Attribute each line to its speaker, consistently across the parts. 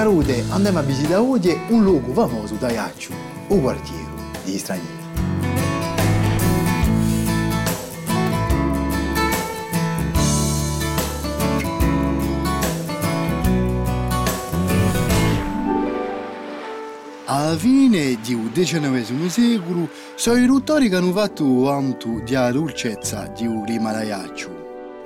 Speaker 1: salute andiamo a visitare oggi un luogo famoso da Iacciu, il quartiere degli stranieri. Alla fine del XIX secolo sono i ruttori che hanno fatto vanto della dolcezza di un Iacciu.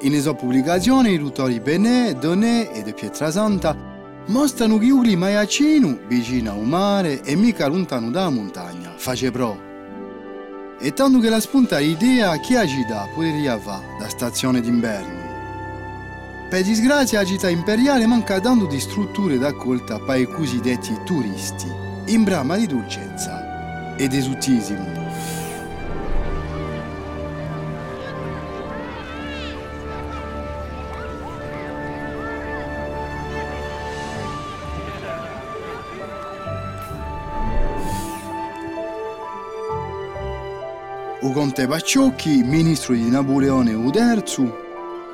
Speaker 1: In sua pubblicazione i ruttori Benè, Donè e de Pietrasanta mostrano che il clima iacino, vicino al mare e mica lontano dalla montagna, face pro. E tanto che la spunta l'idea che la città potrebbe fare da stazione d'inverno. Per disgrazia la imperiale manca tanto di strutture d'accolta per i cosiddetti turisti in brama di dolcezza ed esutisimo. O conte Pacciocchi, ministro di Napoleone III,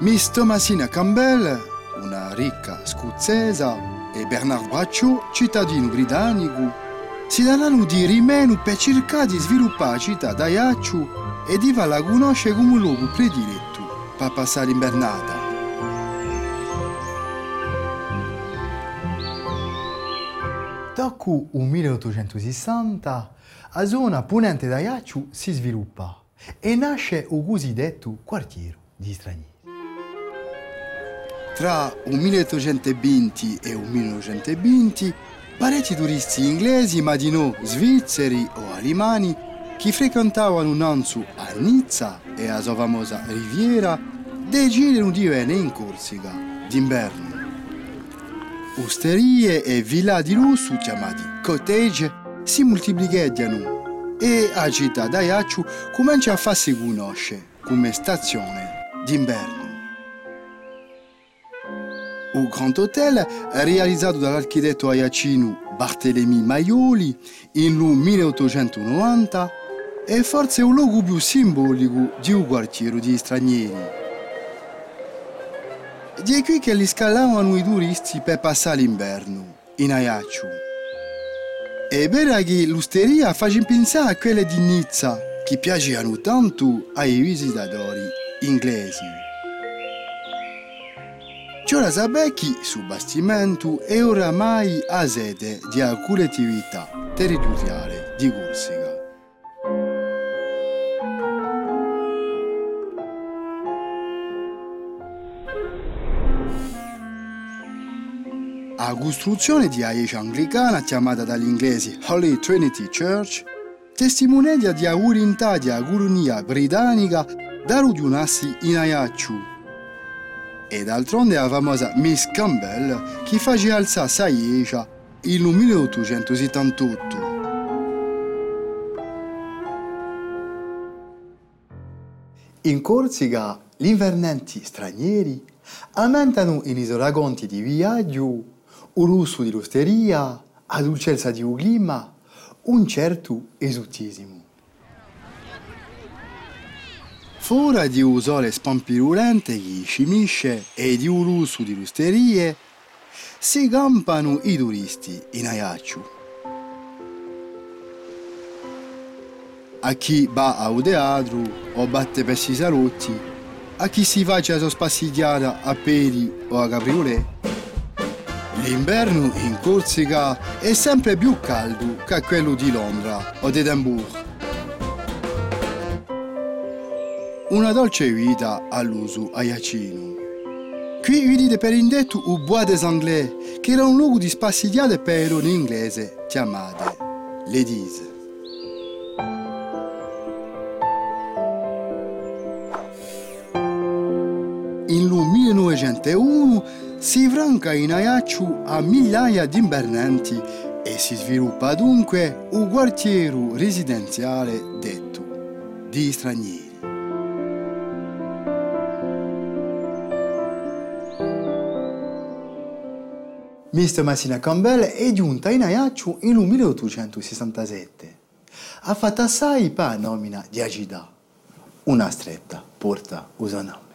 Speaker 1: Miss Tomasina Campbell, una ricca scozzesa, e Bernard Braccio, cittadino britannico, si daranno di rimeno per cercare di sviluppare la città d'Aiacciu e di farla conoscere come un luogo prediletto per passare l'invernata. Il 1860, la zona ponente d'Aiacciu si sviluppa e nasce il cosiddetto quartiere di stranieri. Tra il 1820 e il 1920, parecchi turisti inglesi, ma di no svizzeri o alemani, che frequentavano Nanzu a Nizza e a sua famosa riviera, decidono di venire in Corsica d'inverno. Osterie e villa di lusso, chiamati cottage, si moltiplicano e la città d'Aiacciu comincia a farsi conoscere come stazione d'inverno. Il Grand Hotel, realizzato dall'architetto aiacino Bartolomé Maioli in 1890, è forse il luogo più simbolico di un quartiere di stranieri. Di qui che li scalavano i turisti per passare l'inverno, in Ajaccio. È vero che l'osteria fa pensare a quelle di Nizza, che piacevano tanto ai visitatori inglesi. Giora Zabecchi sul bastimento è oramai a sede di alcune attività territoriali di Corsica. La costruzione di chiesa anglicana chiamata dagli inglesi Holy Trinity Church testimonia di un'unità di colonia britannica da rudionarsi in Ajaccio e d'altronde la famosa Miss Campbell che faceva alzare Saiecia nel 1878. In Corsica gli invernanti stranieri aumentano in isoragonti di viaggio, un uso di l'osteria, la dolcezza di un clima, un certo esotismo. Fora di un sole spampirulente che scimisce e di un lusso di lusterie, si campano i turisti in Ajaccio. A chi va a un teatro o batte per i salotti, a chi si faccia la spassigliata a piedi o a cabriolet. L'inverno in Corsica è sempre più caldo che quello di Londra o di Edimburgo. una dolce vita all'uso aiacino. Qui vedete per indetto il Bois des Anglais, che era un luogo di spassigliate per in inglese chiamate ladies. In 1901 si franca in Ajaccio a migliaia di invernanti e si sviluppa dunque un quartiere residenziale detto di stranieri. Mr. Massina Campbell è giunta in Ajaccio nel 1867. Ha fatto assai per nomina di Agida. Una stretta porta usa nome.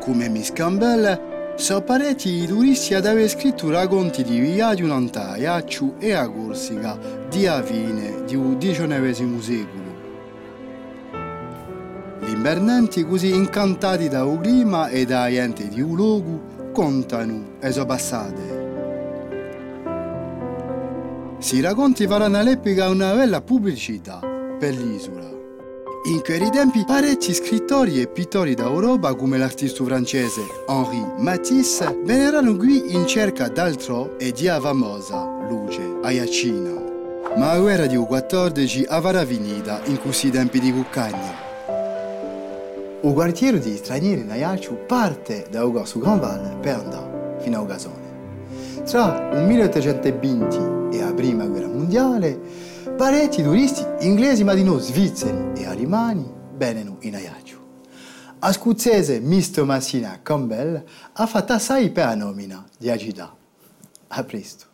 Speaker 1: Come Miss Campbell, So pareti turisti ad aver scritto racconti di viaggio in Antaiacciu e a Corsica di Avine del XIX secolo. Gli invernanti così incantati dal clima e da gente di un luogo contano le sue passate. Si racconti faranno all'epoca una bella pubblicità per l'isola. In quei tempi parecchi scrittori e pittori d'Europa come l'artista francese Henri Matisse vennero qui in cerca d'altro e di famosa luce Ayacina. Ma la guerra di U14 avrà finita in questi tempi di Cuccagna. Il quartiere di stranieri in Ayaccio parte da Ugo su Grand Val per andare fino a Ugasone. Tra il 1820 e la prima guerra mondiale, parecchi turisti inglesi ma di noi svizzeri e alemani vennero in Ayaccio. A scozzese Miss Thomasina Campbell ha fatto assai per la nomina di Agida. A presto.